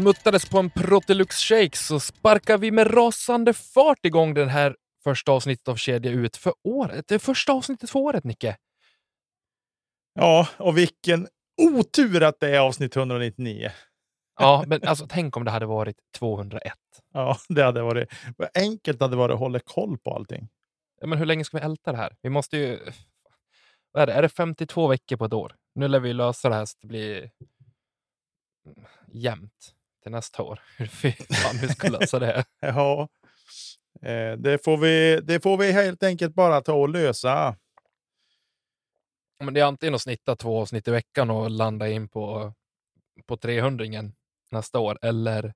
Smuttades på en Protelux shake så sparkar vi med rasande fart igång den här första avsnittet av Kedja ut för året. Det är första avsnittet för året, Nicke. Ja, och vilken otur att det är avsnitt 199. Ja, men alltså tänk om det hade varit 201. Ja, det hade varit enkelt det hade varit att hålla koll på allting. Ja, men hur länge ska vi älta det här? Vi måste ju... Vad är det? Är det 52 veckor på ett år? Nu lär vi lösa det här så det blir jämnt till nästa år. Fy fan, hur ska lösa det? Ja, eh, det, får vi, det får vi helt enkelt bara ta och lösa. Men det är antingen att snitta två avsnitt i veckan och landa in på, på 300 nästa år, eller...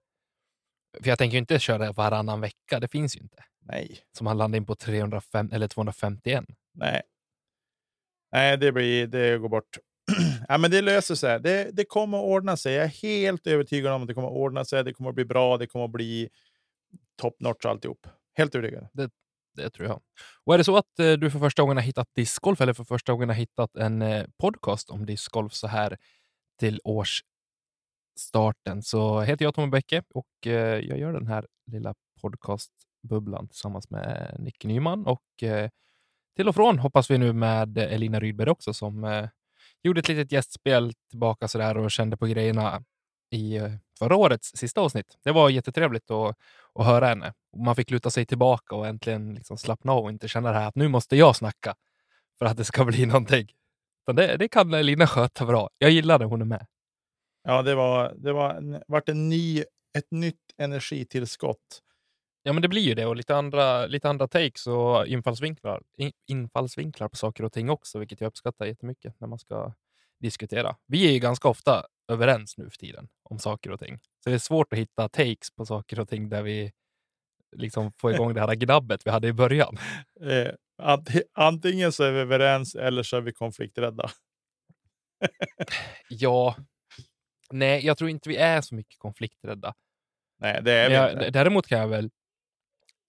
För jag tänker ju inte köra varannan vecka, det finns ju inte. Nej. Så man landar in på 305 eller 251. Nej. Nej, det, blir, det går bort. ja, men det löser sig. Det, det kommer att ordna sig. Jag är helt övertygad om att det kommer att ordna sig. Det kommer att bli bra. Det kommer att bli top notch alltihop. Helt övertygad. Det, det tror jag. Och är det så att eh, du för första gången har hittat discgolf eller för första gången har hittat en eh, podcast om discgolf så här till årsstarten så heter jag Tommy Bäcke och eh, jag gör den här lilla podcastbubblan tillsammans med eh, Nick Nyman och eh, till och från hoppas vi nu med Elina Rydberg också som eh, gjorde ett litet gästspel tillbaka så där och kände på grejerna i eh, förra årets sista avsnitt. Det var jättetrevligt att, att höra henne. Man fick luta sig tillbaka och äntligen liksom slappna av och inte känna det här att nu måste jag snacka för att det ska bli någonting. Det, det kan Elina sköta bra. Jag gillar det hon är med. Ja, det var, det var en, vart en ny, ett nytt energitillskott. Ja, men det blir ju det och lite andra, lite andra takes och infallsvinklar, in, infallsvinklar på saker och ting också, vilket jag uppskattar jättemycket när man ska diskutera. Vi är ju ganska ofta överens nu för tiden om saker och ting, så det är svårt att hitta takes på saker och ting där vi liksom får igång det här gnabbet vi hade i början. Eh, antingen så är vi överens eller så är vi konflikträdda. ja, nej, jag tror inte vi är så mycket konflikträdda. Nej, det är jag. Däremot kan jag väl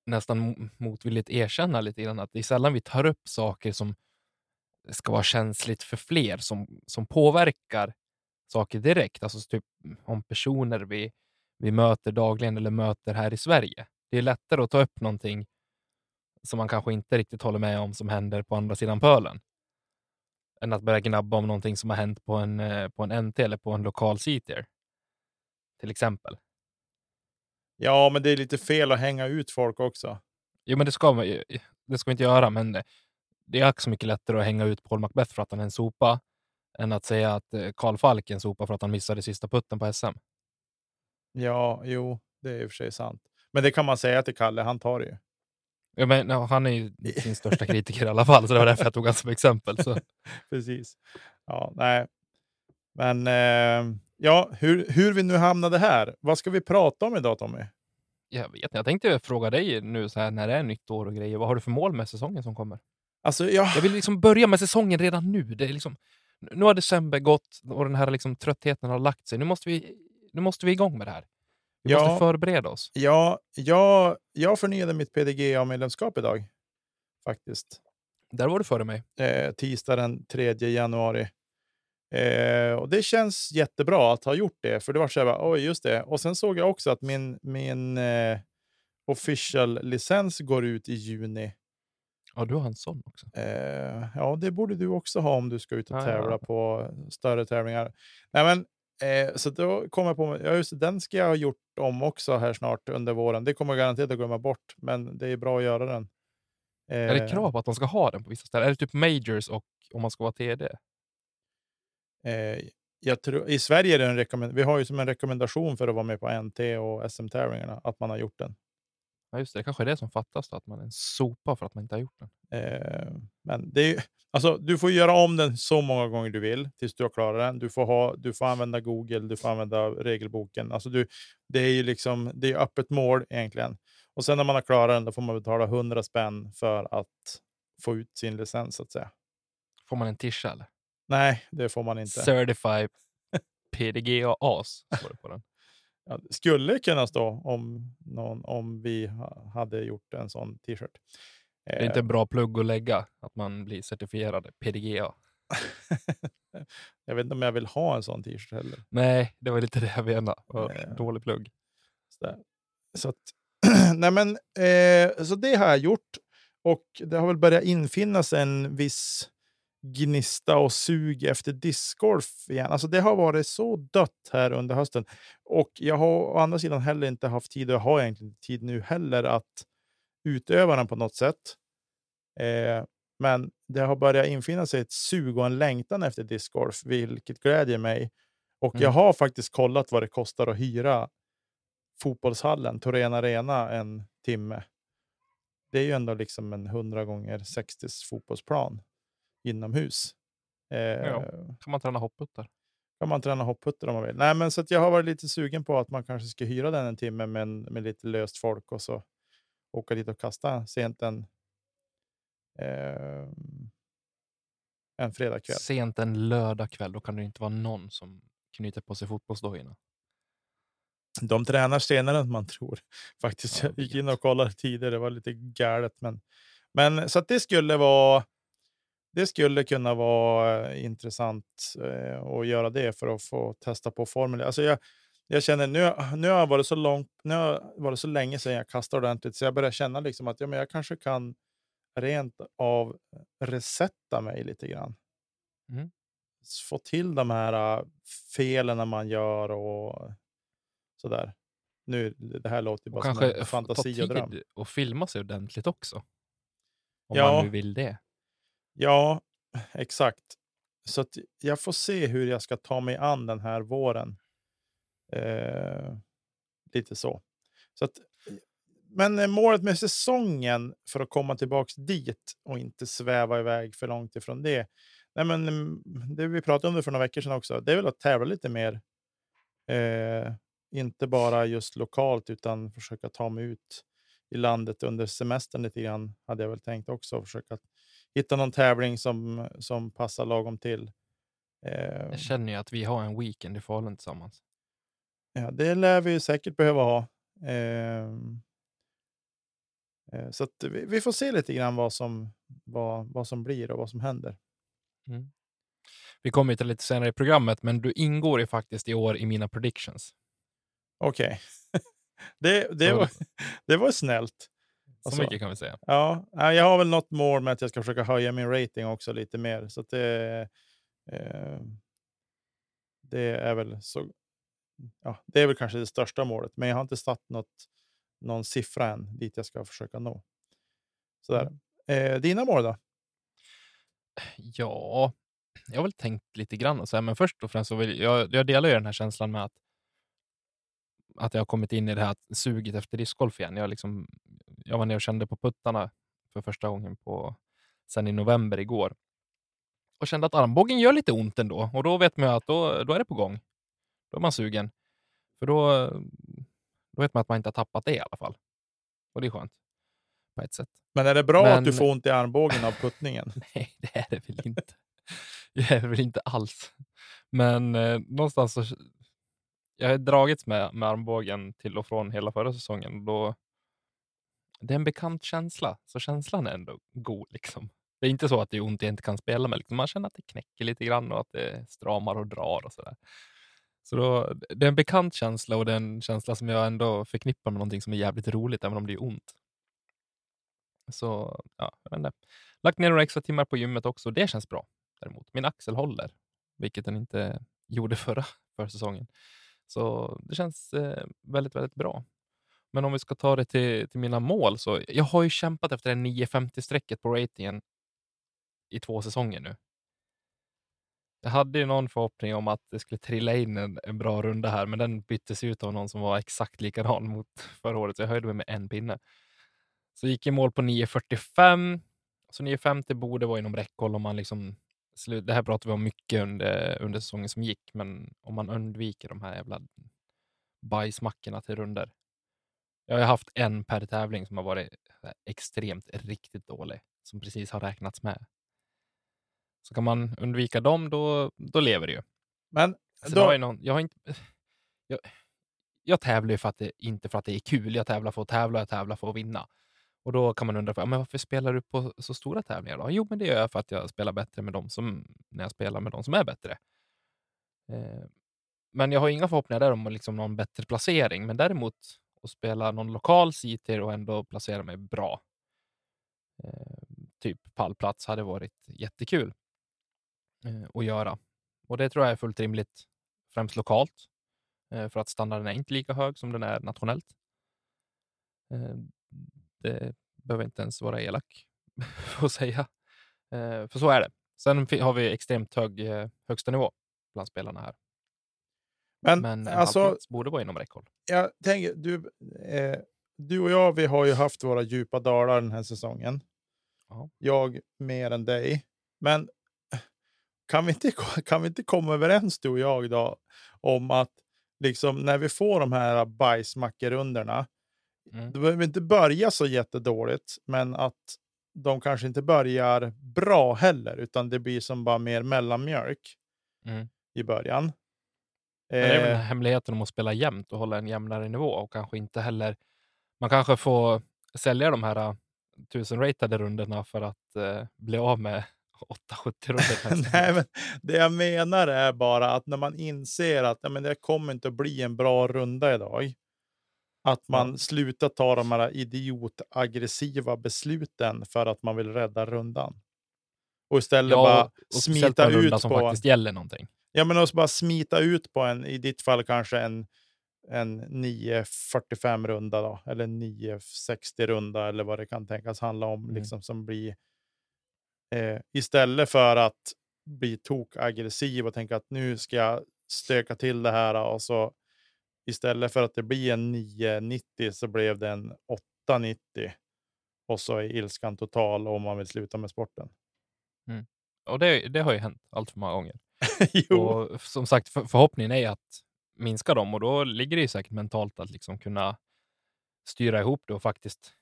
nästan motvilligt erkänna lite grann att det är sällan vi tar upp saker som ska vara känsligt för fler, som, som påverkar saker direkt. Alltså typ mm, om personer vi, vi möter dagligen eller möter här i Sverige. Det är lättare att ta upp någonting som man kanske inte riktigt håller med om som händer på andra sidan pölen. Än att börja gnabba om någonting som har hänt på en, eh, på en NT eller på en lokal CTR. Till exempel. Ja, men det är lite fel att hänga ut folk också. Jo, men det ska, man, det ska vi inte göra, men det är så mycket lättare att hänga ut Paul Macbeth för att han är en sopa än att säga att eh, Karl Falk är en sopa för att han missade sista putten på SM. Ja, jo, det är i och för sig sant. Men det kan man säga till Kalle, han tar det ju. Ja, men, ja, han är ju sin största kritiker i alla fall, så det var därför jag tog honom som exempel. Så. Precis. Ja, nej. Men eh, ja, hur, hur vi nu hamnade här. Vad ska vi prata om idag Tommy? Jag vet inte. Jag tänkte fråga dig nu så här när det är nytt år och grejer. Vad har du för mål med säsongen som kommer? Alltså, ja. Jag vill liksom börja med säsongen redan nu. Det är liksom, nu har december gått och den här liksom tröttheten har lagt sig. Nu måste vi, nu måste vi igång med det här. Vi Ja. måste förbereda oss. Ja, jag, jag förnyade mitt PDGA-medlemskap idag. Faktiskt. Där var du före mig. Eh, tisdag den 3 januari. Eh, och det känns jättebra att ha gjort det, för det var så här, bara, just det. Och sen såg jag också att min, min eh, official-licens går ut i juni. Ja, du har en sån också. Eh, ja, det borde du också ha om du ska ut och Ja, ja. tävla på större tävlingar. Nej, men, eh, så då kom jag på mig, ja, just det, den ska jag ha gjort om också här snart under våren. Det kommer jag garanterat att glömma bort, men det är bra att göra den. Är det Eh, krav på att man ska ha den på vissa ställen? Är det typ majors och om man ska vara TD? Eh, jag tror, I Sverige är det en rekommend- vi har ju som en rekommendation för att vara med på NT och SM-tävlingarna att man har gjort den. Ja, just det. Det kanske är det som fattas, då, att man är en sopa för att man inte har gjort den. Eh, men det är alltså, du får göra om den så många gånger du vill tills du har klarat den. Du får, ha, du får använda Google, du får använda regelboken. Alltså du, det är ju liksom, det är öppet mål egentligen. Och sen när man har klarat den, då får man betala 100 spänn för att få ut sin licens så att säga. Får man en tisha eller? Nej, det får man inte. Certified PDGA AS står det på den. Ja, det skulle kunna stå om, någon, om vi ha- hade gjort en sån t-shirt. Det är inte en bra plugg att lägga, att man blir certifierad PDGA. jag vet inte om jag vill ha en sån t-shirt heller. Nej, det var lite det jag menade. Nej. Dålig plugg. Sådär. Så, att, nej men, eh, så det har jag gjort och det har väl börjat infinna sig en viss gnista och sug efter discgolf igen. Alltså det har varit så dött här under hösten och jag har å andra sidan heller inte haft tid och jag har egentligen inte tid nu heller att utöva den på något sätt. Eh, men det har börjat infinna sig ett sug och en längtan efter discgolf, vilket glädjer mig. Och jag Mm. har faktiskt kollat vad det kostar att hyra fotbollshallen, Torén Arena, en timme. Det är ju ändå liksom en 100 gånger 60 fotbollsplan inomhus. Eh, Ja. Kan man träna hopputtar? kan man träna hoppputter om man vill. Nej, men så att jag har varit lite sugen på att man kanske ska hyra den en timme med, en- med lite löst folk och så åka dit och kasta sent en, eh, en fredagkväll. Sent en lördagkväll, då kan det inte vara någon som knyter på sig fotbollsdojorna. De tränar senare än man tror. Faktiskt. Ja, Jag gick in och kollade tidigare, det var lite galet. Men, men så att det skulle vara det skulle kunna vara eh, intressant eh, att göra det för att få testa på formen. Alltså jag, jag känner nu, nu har jag varit så långt, nu har jag varit så länge sedan jag kastade ordentligt så jag börjar känna liksom att ja, men jag kanske kan rent av resetta mig lite grann. Mm. Få till de här uh, felen man gör och sådär. Nu, det här låter ju bara Och som en fantasi och dröm. och filma sig ordentligt också. Om Ja. man nu vill det. Ja, exakt. Så att jag får se hur jag ska ta mig an den här våren. Eh, lite så. så att, men eh, målet med säsongen för att komma tillbaks dit och inte sväva iväg för långt ifrån det. Nej, men, mm, det vi pratade om det för några veckor sedan också. Det är väl att tävla lite mer. Eh, inte bara just lokalt utan försöka ta mig ut i landet under semestern lite grann. Hade jag väl tänkt också. Försöka hitta någon tävling som, som passar lagom till. Eh, Jag känner ju att vi har en weekend i Falun tillsammans. ja, det lär vi säkert behöva ha. Ehm, eh, så att vi, vi får se lite grann vad som, vad, vad som blir och vad som händer. Mm. Vi kommer till lite senare i programmet, men du ingår ju faktiskt i år i mina predictions. Okej. det, det, Så- var, det var snällt. Så Alltså, mycket kan vi säga. Ja, jag har väl något mål med att jag ska försöka höja min rating också lite mer. Så det, eh, det är väl så. Ja, det är väl kanske det största målet, men jag har inte satt något, någon siffra än dit jag ska försöka nå. Sådär. Eh, dina mål då? Ja, jag har väl tänkt lite grann och så här, men först och främst så vill jag, jag delar ju den här känslan med att att jag har kommit in i det här suget efter discgolf igen. Jag, liksom, jag var nere och kände på puttarna för första gången på, sen i november igår och kände att armbågen gör lite ont ändå och då vet man ju att då, då är det på gång. Då är man sugen. För då, då vet man att man inte har tappat det i alla fall. Och det är skönt på ett sätt. Men är det bra att du Men- får ont i armbågen av puttningen? Nej, det är det väl inte. Det är det väl inte alls. Men eh, någonstans så... Jag har dragits med, med armbågen till och från hela förra säsongen. Då, det är en bekant känsla, så känslan är ändå god. Liksom. Det är inte så att det är ont jag inte kan spela med. Liksom. Man känner att det knäcker lite grann och att det stramar och drar och sådär. Så då, det är en bekant känsla och det är en känsla som jag ändå förknippar med någonting som är jävligt roligt, även om det är ont. Så, ja, jag vet inte. Lagt ner några extra timmar på gymmet också. Det känns bra däremot. Min axel håller, vilket den inte gjorde förra försäsongen. Så det känns eh, väldigt, väldigt bra. Men om vi ska ta det till, till mina mål så jag har ju kämpat efter det 950-strecket på ratingen i två säsonger nu. Jag hade ju någon förhoppning om att det skulle trilla in en, en bra runda här, men den byttes ut av någon som var exakt likadan mot förra året, så jag höjde mig med en pinne. Så gick i mål på 9.45. Så 9.50 borde vara inom räckhåll om man liksom det här pratar vi om mycket under, under säsongen som gick, men om man undviker de här jävla bajsmackorna till runder. Jag har haft en per tävling som har varit extremt riktigt dålig, som precis har räknats med. Så kan man undvika dem, då, då lever det ju. Men då... har jag, någon, jag, har inte, jag, jag tävlar ju för att det, inte för att det är kul. Jag tävlar för att tävla, jag tävlar för att vinna. Och då kan man undra, för, men varför spelar du på så stora tävlingar? Då? Jo, men det gör jag för att jag spelar bättre med dem som, när jag spelar med dem som är bättre. Eh, men jag har inga förhoppningar där om liksom någon bättre placering, men däremot och spela någon lokal citer och ändå placera mig bra. Eh, typ pallplats hade varit jättekul eh, att göra. Och det tror jag är fullt rimligt, främst lokalt, eh, för att standarden är inte lika hög som den är nationellt. Eh, det behöver inte ens vara elak att säga, eh, för så är det. Sen har vi extremt hög eh, högsta nivå bland spelarna här. Men, Men alltså, borde vara inom räckhåll. Jag tänker, du, eh, du och jag, vi har ju haft våra djupa dalar den här säsongen. Aha. Jag mer än dig. Men kan vi, inte, kan vi inte komma överens du och jag idag om att liksom, när vi får de här bajsmackerundorna, Mm. Det behöver inte börja så jättedåligt, men att de kanske inte börjar bra heller, utan det blir som bara mer mellanmjölk mm. i början. Men det är väl eh. hemligheten om att spela jämnt och hålla en jämnare nivå och kanske inte heller. Man kanske får sälja de här uh, tusen ratade rundorna för att uh, bli av med 870 runder. Nej, men det jag menar är bara att när man inser att ja, men det kommer inte att bli en bra runda idag, att man ja. slutar ta de här idiotaggressiva besluten för att man vill rädda rundan. Och istället ja, bara och smita ut på... som faktiskt gäller någonting. Ja, men också bara smita ut på en, i ditt fall kanske en, en 9.45 runda då, eller 9.60 runda eller vad det kan tänkas handla om. Mm. Liksom, som blir, eh, istället för att bli tokaggressiv och tänka att nu ska jag stöka till det här och så istället för att det blir en 990 så blev det en 890. Och så är ilskan total om man vill sluta med sporten. Mm. Och det, det har ju hänt allt för många gånger. och som sagt, för, förhoppningen är att minska dem och då ligger det ju säkert mentalt att liksom kunna styra ihop det och faktiskt,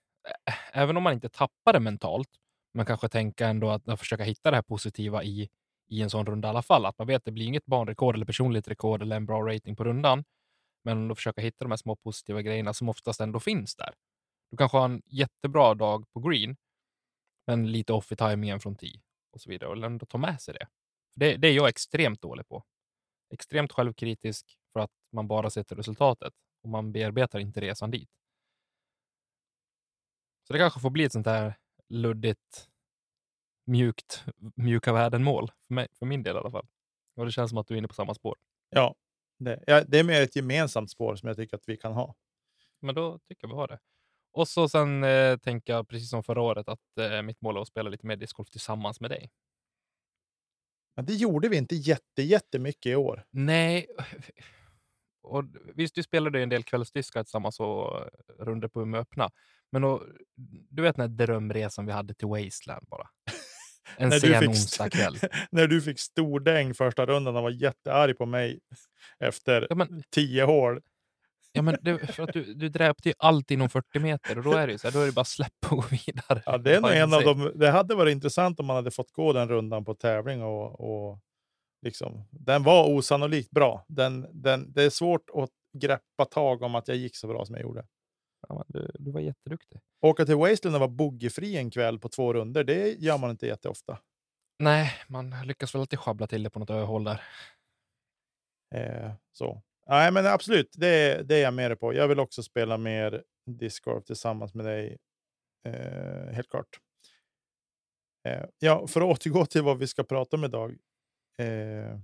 även om man inte tappar det mentalt, men kanske tänka ändå att, att försöka hitta det här positiva i, i en sån runda i alla fall. Att man vet att det blir inget banrekord eller personligt rekord eller en bra rating på rundan, men att försöka hitta de här små positiva grejerna som oftast ändå finns där. Du kanske har en jättebra dag på green, men lite off i tajmingen från tee och så vidare. Och ändå ta med sig det det. Det är jag extremt dålig på. Extremt självkritisk för att man bara ser till resultatet och man bearbetar inte resan dit. Så det kanske får bli ett sånt där luddigt, mjukt, mjuka värden-mål för, för min del i alla fall. Och det känns som att du är inne på samma spår. Ja, det, ja, det är mer ett gemensamt spår som jag tycker att vi kan ha. Men då tycker jag vi har det. Och så sen eh, tänker jag, precis som förra året, att eh, mitt mål är att spela lite mer discgolf tillsammans med dig. Men det gjorde vi inte jätte, jättemycket i år. Nej. Och visst, du spelade en del kvällsdiskar tillsammans och runder på Umeå öppna. Men då, du vet den här drömresan vi hade till Wasteland bara. En när sen onsdagkväll. när du fick stordäng första rundan och var jättearg på mig efter ja, men, tio hål. Ja, men det, för att du, du dräpte ju allt inom 40 meter och då är det, så här, då är det bara släpp och gå vidare. Ja, det, är nog en av dem, det hade varit intressant om man hade fått gå den rundan på tävling. Och, och liksom, den var osannolikt bra. Den, den, det är svårt att greppa tag om att jag gick så bra som jag gjorde. Ja, du, du var jätteduktig. Åka till Wasteland och vara boogiefri en kväll på två runder, det gör man inte jätteofta. Nej, man lyckas väl alltid schabbla till det på något håll där. Eh, så. Nej, men absolut, det, det är jag med dig på. Jag vill också spela mer Discord tillsammans med dig. Eh, helt klart. Eh, ja, för att återgå till vad vi ska prata om idag. Eh,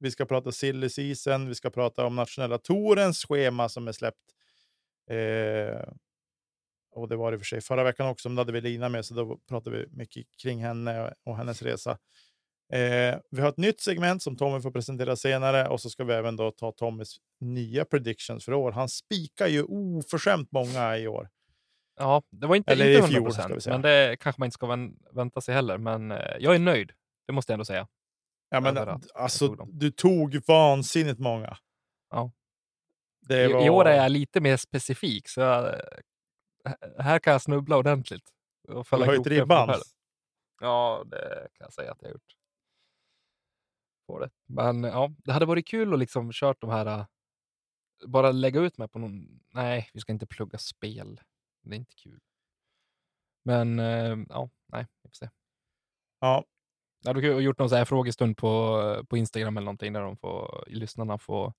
vi ska prata silly season, vi ska prata om nationella torens schema som är släppt Eh, och det var det i och för sig förra veckan också, men då hade vi Lina med, så då pratade vi mycket kring henne och hennes resa. Eh, vi har ett nytt segment som Tommy får presentera senare och så ska vi även då ta Tommys nya predictions för år. Han spikar ju oförskämt många i år. Ja, det var inte, Eller inte i 100 fjol, ska vi procent, men det kanske man inte ska vän- vänta sig heller. Men eh, jag är nöjd, det måste jag ändå säga. Ja, men, alltså, tog du tog vansinnigt många. Ja. Det I, var... I år är jag lite mer specifik, så jag, eh, här kan jag snubbla ordentligt. Och Du har höjt ribban. Ja, det kan jag säga att jag har gjort. På det. Men ja, det hade varit kul att liksom kört de här, äh, bara lägga ut mig på någon, nej, vi ska inte plugga spel. Det är inte kul. Men eh, ja, nej, vi får se. Ja, Jag hade kul- gjort någon så här frågestund på, på Instagram eller någonting där de får, lyssnarna får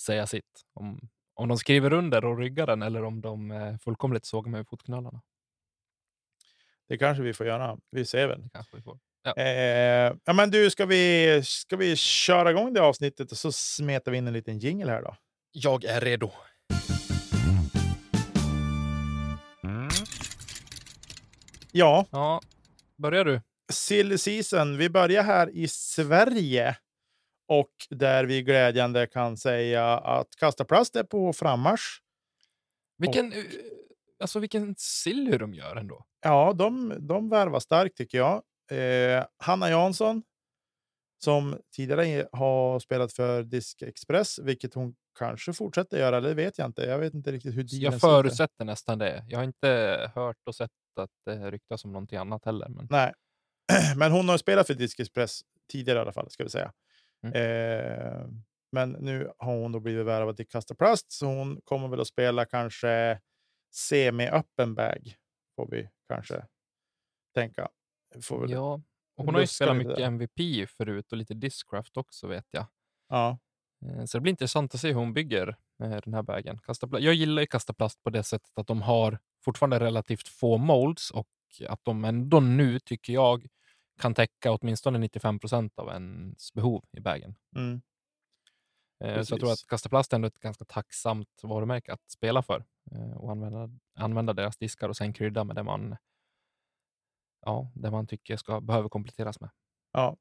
säga sitt. Om, om de skriver under och ryggar den eller om de eh, fullkomligt sågar mig i fotknölarna. det kanske vi får göra. Vi ser väl. Det kanske vi får. Eh, ja, men du, ska vi, ska vi köra igång det avsnittet och så smetar vi in en liten jingle här då? Jag är redo. Ja, Ja, börjar du? silly season. Vi börjar här i Sverige och där vi glädjande kan säga att Kastaplast är på frammarsch. Vilken, eh, alltså vilken sill de gör ändå. Ja, de, de värvar starkt tycker jag. Eh, Hanna Jansson, som tidigare har spelat för Disk Express, vilket hon kanske fortsätter göra, eller det vet jag inte. Jag vet inte riktigt hur Jag förutsätter nästan det. Jag har inte hört och sett att det ryktas om någonting annat heller. Men Nej, men hon har spelat för Disk Express tidigare i alla fall, ska vi säga. Mm. Eh, men nu har hon då blivit värvad till Kastaplast, så hon kommer väl att spela kanske semi-öppen bag, får vi kanske tänka. Ja, hon har ju spelat mycket där. MVP förut och lite Discraft också vet jag. ja. Eh, Så det blir intressant att se hur hon bygger eh, den här vägen. Kasta jag gillar ju kasta plast på det sättet att de har fortfarande relativt få molds och att de ändå nu, tycker jag, kan täcka åtminstone 95 procent av ens behov i vägen. Mm. Eh, Så jag tror att Kasta Plast är ändå ett ganska tacksamt varumärke att spela för och använda, använda deras diskar och sen krydda med det man, ja, det man tycker ska, behöver kompletteras med. Ja,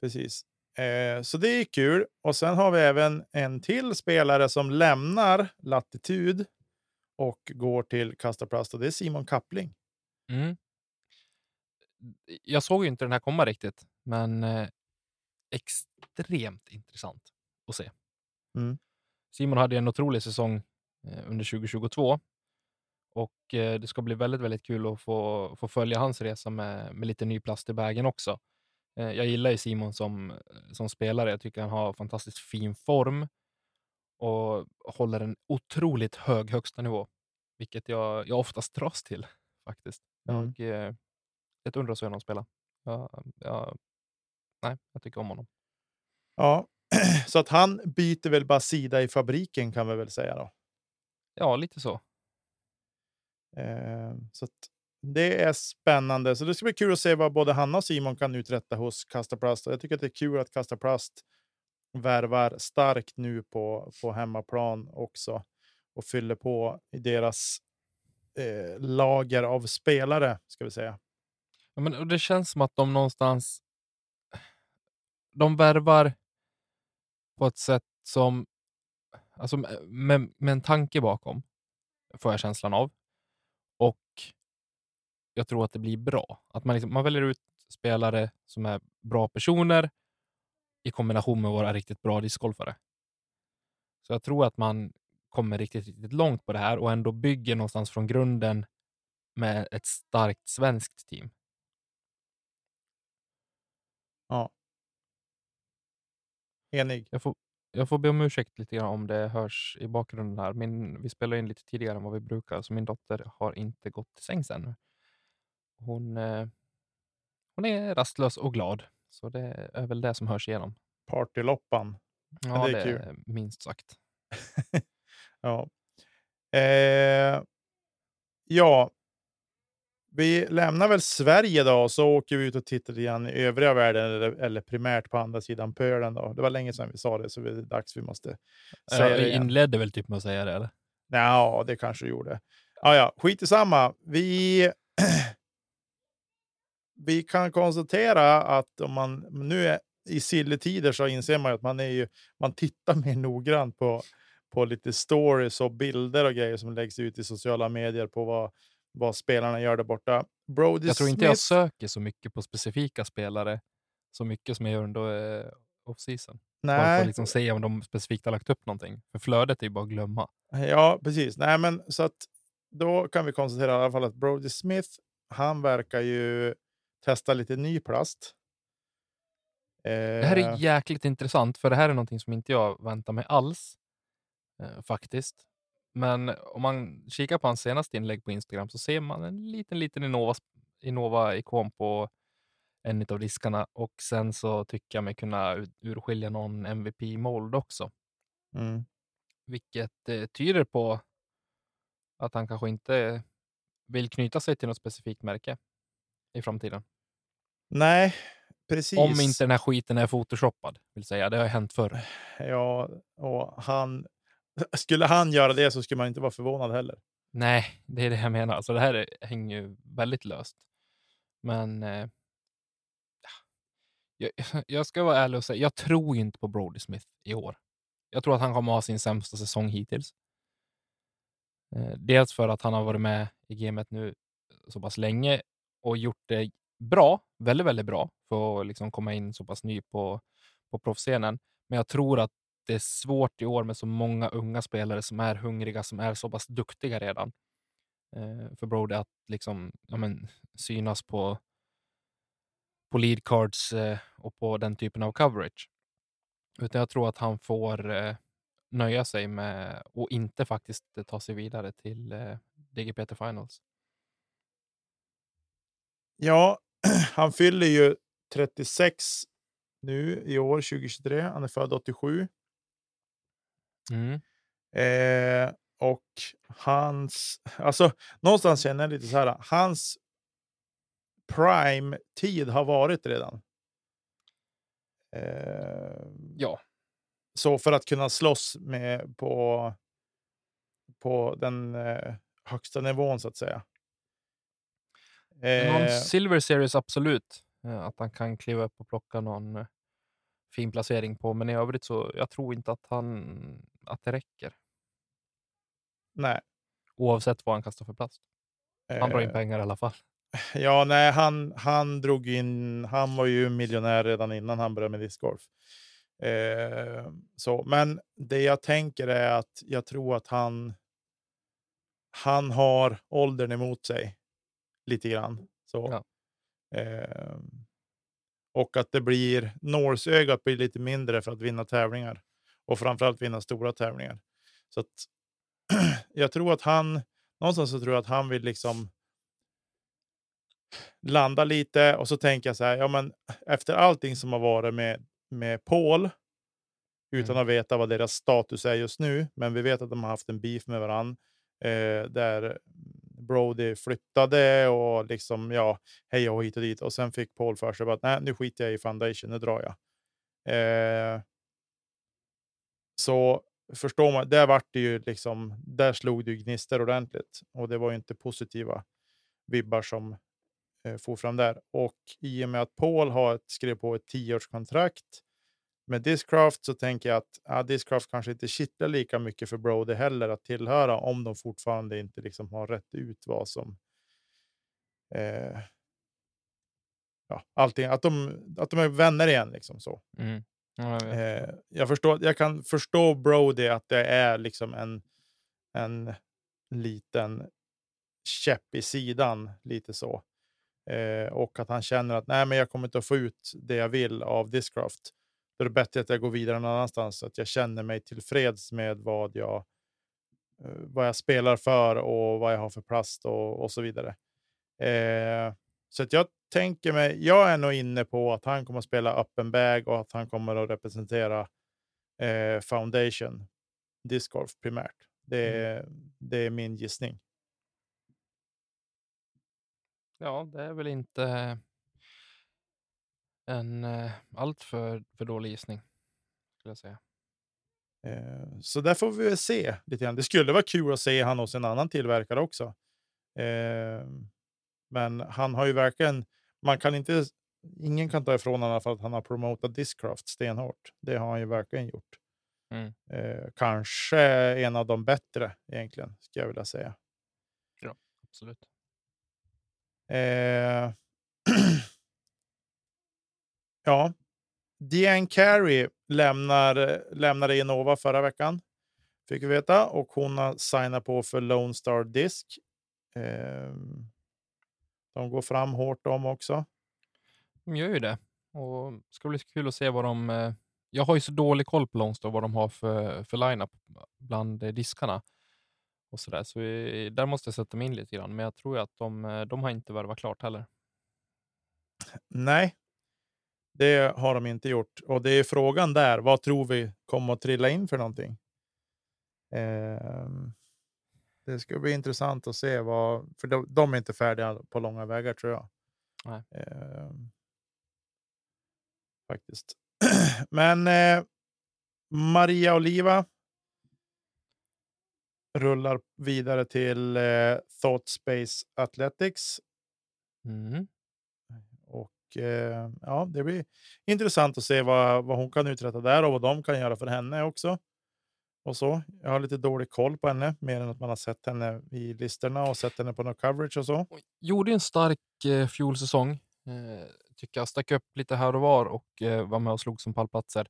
precis. Eh, så det är kul. Och sen har vi även en till spelare som lämnar Latitud och går till Kastaplast och det är Simon Kappling. Mm. Jag såg ju inte den här komma riktigt, men eh, extremt intressant att se. Mm. Simon hade en otrolig säsong eh, under 2022 och eh, det ska bli väldigt, väldigt kul att få, få följa hans resa med, med lite ny plast i vägen också. Eh, jag gillar ju Simon som, som spelare. Jag tycker han har fantastiskt fin form och håller en otroligt hög högsta nivå, vilket jag, jag oftast dras till faktiskt. Mm. Jag, eh, jag undrar så honom spela. Jag, jag, nej, jag tycker om honom. Ja, så att han byter väl bara sida i fabriken kan vi väl säga då. Ja, lite så. Eh, så att det är spännande. Så det ska bli kul att se vad både Hanna och Simon kan uträtta hos Kastaplast. Plast. jag tycker att det är kul att Kastaplast värvar starkt nu på, på hemmaplan också och fyller på i deras eh, lager av spelare, ska vi säga. Ja, men, och det känns som att de någonstans de värvar på ett sätt som, alltså med, med en tanke bakom, får jag känslan av. Jag tror att det blir bra. Att man, liksom, man väljer ut spelare som är bra personer i kombination med våra riktigt bra discgolfare. Så jag tror att man kommer riktigt, riktigt långt på det här och ändå bygger någonstans från grunden med ett starkt svenskt team. Ja. Enig. Jag får, jag får be om ursäkt lite grann om det hörs i bakgrunden här. Min, vi spelar in lite tidigare än vad vi brukar, så min dotter har inte gått till sängs ännu. Hon, eh, hon är rastlös och glad, så det är väl det som hörs igenom. Partyloppan. Ja, det det är är, kul. minst sagt. Ja. Eh, ja. Vi lämnar väl Sverige då och så åker vi ut och tittar grann i övriga världen eller, eller primärt på andra sidan pölen. Då. Det var länge sedan vi sa det så det är dags vi måste säga det igen. inledde väl typ med att säga det, eller? Ja, det kanske gjorde. Ja, ja, skit i samma. Vi, vi kan konstatera att om man nu är i silletider så inser man att man, är ju, man tittar mer noggrant på, på lite stories och bilder och grejer som läggs ut i sociala medier på vad, vad spelarna gör där borta. Brody Jag tror inte Smith, jag söker så mycket på specifika spelare så mycket som jag gör under eh, off-season. Bara för nej, att liksom se om de specifikt har lagt upp någonting. För flödet är ju bara att glömma. Ja, precis. Nej, men så att då kan vi konstatera i alla fall att Brody Smith, han verkar ju testa lite ny plast. Det här är Eh, jäkligt intressant, för det här är någonting som inte jag väntar mig alls. Eh, faktiskt. Men om man kikar på hans senaste inlägg på Instagram så ser man en liten, liten Innova- Innova-ikon på en av diskarna och sen så tycker jag mig kunna ur- urskilja någon MVP-mold också, mm. vilket eh, tyder på att han kanske inte vill knyta sig till något specifikt märke i framtiden. Nej, precis. Om inte den här skiten är photoshoppad, vill säga. Det har hänt förr. Ja, och han... Skulle han göra det så skulle man inte vara förvånad heller. Nej, det är det jag menar. Alltså det här är- hänger ju väldigt löst. Men eh, jag, jag ska vara ärlig och säga, jag tror inte på Brody Smith i år. Jag tror att han kommer ha sin sämsta säsong hittills. Eh, dels för att han har varit med i gamet nu så pass länge och gjort det bra, väldigt, väldigt bra för att liksom komma in så pass ny på, på proffscenen. Men jag tror att det är svårt i år med så många unga spelare som är hungriga, som är så pass duktiga redan. Eh, för Brody att liksom, ja, men, synas på, på lead cards eh, och på den typen av coverage. Utan jag tror att han får eh, nöja sig med och inte faktiskt ta sig vidare till eh, DGPT Finals. Ja, han fyller ju 36 nu i år, 2023. Han är född 87. Mm. Eh, och hans, alltså någonstans känner jag lite så här, hans prime-tid har varit redan. Eh, Ja, så för att kunna slåss med på, på den eh, högsta nivån så att säga. Någon Eh, Silver Series absolut. Eh, att han kan kliva upp och plocka någon eh, fin placering på. Men i övrigt så jag tror inte att han att det räcker. nej. Oavsett vad han kastar för plast. Han drar in pengar i alla fall. Ja, nej, han, han drog in. Han var ju miljonär redan innan han började med discgolf. Eh, så, men det jag tänker är att jag tror att han. Han har åldern emot sig lite grann så. Ja. Eh, och att det blir nålsögat blir lite mindre för att vinna tävlingar och framförallt vinna stora tävlingar. Så att jag tror att han någonstans så tror jag att han vill liksom landa lite och så tänker jag så här, ja men efter allting som har varit med, med Paul, utan Mm. att veta vad deras status är just nu, men vi vet att de har haft en beef med varandra, eh, där Brody flyttade och liksom, ja, hej och hit och dit. Och sen fick Paul för sig att nej, nu skiter jag i Foundation, nu drar jag. Eh, så förstår man, där vart det ju liksom, där slog det ju gnistor ordentligt och det var ju inte positiva vibbar som eh, for fram där. Och i och med att Paul har ett, skrev på ett tioårskontrakt med Discraft så tänker jag att ja, Discraft kanske inte kittlar lika mycket för Brody heller att tillhöra om de fortfarande inte liksom har rätt ut vad som eh, ja, allting, att de, att de är vänner igen. Liksom så. Mm. Ja, jag. Eh, jag, förstår, jag kan förstå Brody att det är liksom en, en liten käpp i sidan, lite så. Eh, och att han känner att nej, men jag kommer inte att få ut det jag vill av Discraft. Då är det bättre att jag går vidare någon annanstans så att jag känner mig tillfreds med vad jag, eh, vad jag spelar för och vad jag har för plast och, och så vidare. Eh, så att jag tänker mig, jag är nog inne på att han kommer att spela öppen bag och att han kommer att representera eh, Foundation discgolf primärt. Det är, det är min gissning. Ja, det är väl inte en eh, allt för, för dålig gissning. Skulle jag säga. Eh, så där får vi väl se lite grann. Det skulle vara kul att se han hos en annan tillverkare också. Eh, men han har ju verkligen man kan inte, ingen kan ta ifrån honom för att han har promotat Discraft stenhårt. Det har han ju verkligen gjort. Mm. Eh, kanske en av de bättre egentligen, skulle jag vilja säga. Absolut. Ja, Diane Carey lämnar, lämnade Innova förra veckan. Fick vi veta. Och hon har signat på för Lone Star Disc. Eh, de går fram hårt de också. De gör ju det. Och det ska bli kul att se vad de... eh, Jag har ju så dålig koll på Lone Star, vad de har för, för line-up bland eh, diskarna. Och så där. så vi, där måste jag sätta mig in lite grann. Men jag tror att de, eh, de har inte värvat klart heller. Nej, det har de inte gjort. Och det är frågan där. Vad tror vi kommer att trilla in för någonting? Ehm, det ska bli intressant att se vad, för de, de är inte färdiga på långa vägar tror jag. Ehm, faktiskt. Men eh, Maria Oliva rullar vidare till eh, Thought Space Athletics. Mm. Och eh, ja, det blir intressant att se vad, vad hon kan uträtta där och vad de kan göra för henne också. Och så. Jag har lite dålig koll på henne, mer än att man har sett henne i listorna och sett henne på någon coverage och så. Gjorde en stark eh, fjolsäsong. Eh, tycker jag stack upp lite här och var och eh, var med och slog som pallplatser.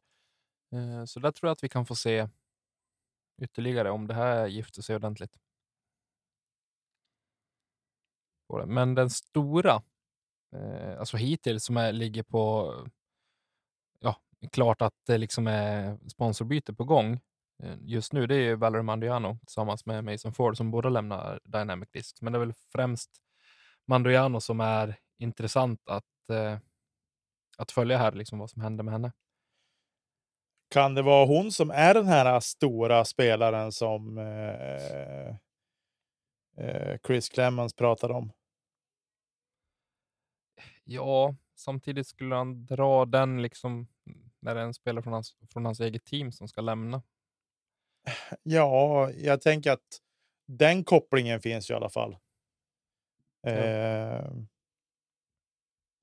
Eh, så där tror jag att vi kan få se ytterligare om det här gifter sig ordentligt. Men den stora, eh, alltså hittills som är, ligger på, ja, klart att det liksom är sponsorbyte på gång. Eh, just nu det är ju Valerie Mandiano tillsammans med Mason Ford som båda lämnar Dynamic Discs. Men det är väl främst Mandiano som är intressant att, eh, att följa här, liksom vad som händer med henne. Kan det vara hon som är den här stora spelaren som eh, eh, Chris Clemens pratade om? Ja, samtidigt skulle han dra den liksom när det är en spelare från hans, från hans eget team som ska lämna. Ja, jag tänker att den kopplingen finns ju i alla fall. Eh,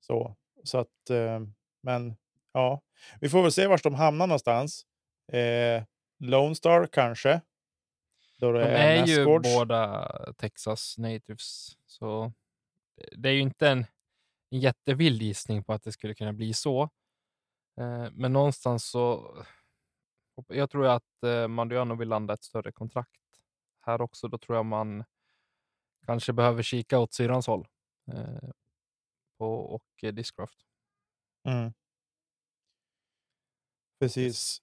så, så att, eh, men ja, vi får väl se var de hamnar någonstans. Eh, Lone Star kanske. Då det De är ju Nasgårds. båda Texas natives, så det är ju inte en, en jättevild gissning på att det skulle kunna bli så. Eh, men någonstans så... Jag tror att eh, Mandiano vill landa ett större kontrakt här också. Då tror jag man kanske behöver kika åt syrrans håll eh, på, och eh, Discraft. Mm. Precis.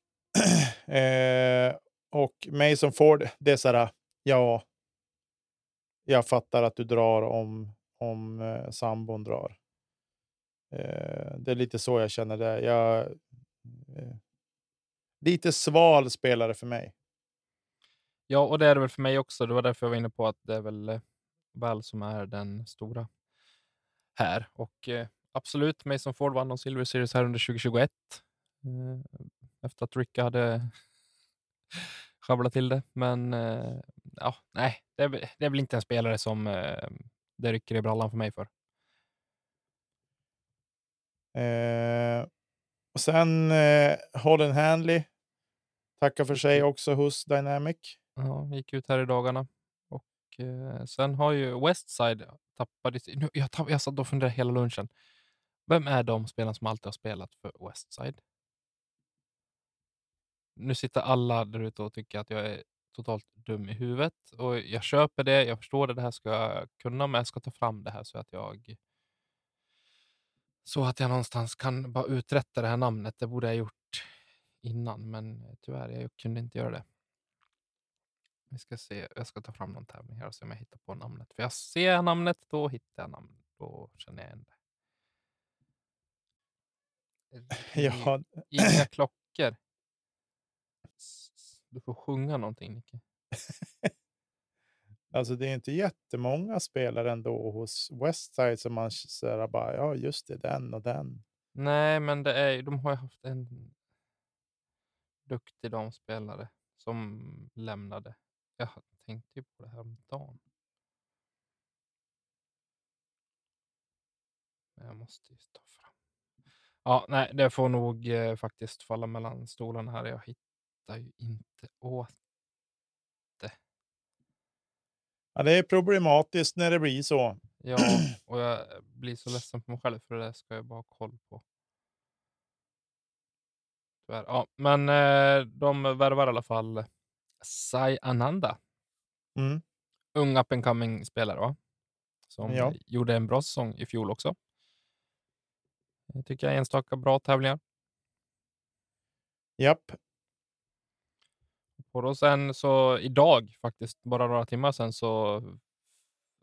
eh, och Mason Ford, det är så här, ja, jag fattar att du drar om, om eh, sambon drar. Eh, det är lite så jag känner det. Jag, eh, lite sval spelare för mig. Ja, och det är det väl för mig också. Det var därför jag var inne på att det är väl eh, Val som är den stora här. Och eh, absolut, Mason Ford vann de Silver Series här under 2021. Eh, efter att Ricka hade sjabblat till det. Men eh, ja, nej, det är, väl- det är väl inte en spelare som det rycker i brallan för mig för. Eh, och sen eh, Holden Handley. Tackar för sig också hos Dynamic. Ja, gick ut här i dagarna. Och eh, sen har ju Westside tappat... Nu, jag, tapp, jag satt och funderade hela lunchen. Vem är de spelarna som alltid har spelat för Westside? Nu sitter alla där ute och tycker att jag är totalt dum i huvudet. Och jag köper det, jag förstår det, det här ska jag kunna, men jag ska ta fram det här så att jag så att jag någonstans kan bara uträtta det här namnet. Det borde jag gjort innan, men tyvärr, jag kunde inte göra det. Vi ska se, jag ska ta fram någon tävling här och se om jag hittar på namnet. För jag ser namnet, då hittar jag namnet. Då känner jag igen det. Ja, Inga klockor. Du får sjunga någonting, Nicke. alltså det är inte jättemånga spelare ändå hos Westside som man säger bara, ja just det, den och den. Nej, men det är, de har ju haft en duktig damspelare som lämnade. Jag tänkte ju typ på det här om dagen. Men jag måste ju ta fram. Ja, nej, det får nog eh, faktiskt falla mellan stolarna här. Jag hittar ju inte åt. Ja, det är problematiskt när det blir så. Ja, och jag blir så ledsen på mig själv för det där ska jag bara ha koll på. Tyvärr. Ja, men eh, de värvar i alla fall Sai Ananda. Mm. Ung up and coming spelare, va? Som Ja. gjorde en bra säsong i fjol också. Jag tycker jag enstaka bra tävlingar. Japp. Och då sen så idag, faktiskt bara några timmar sedan, så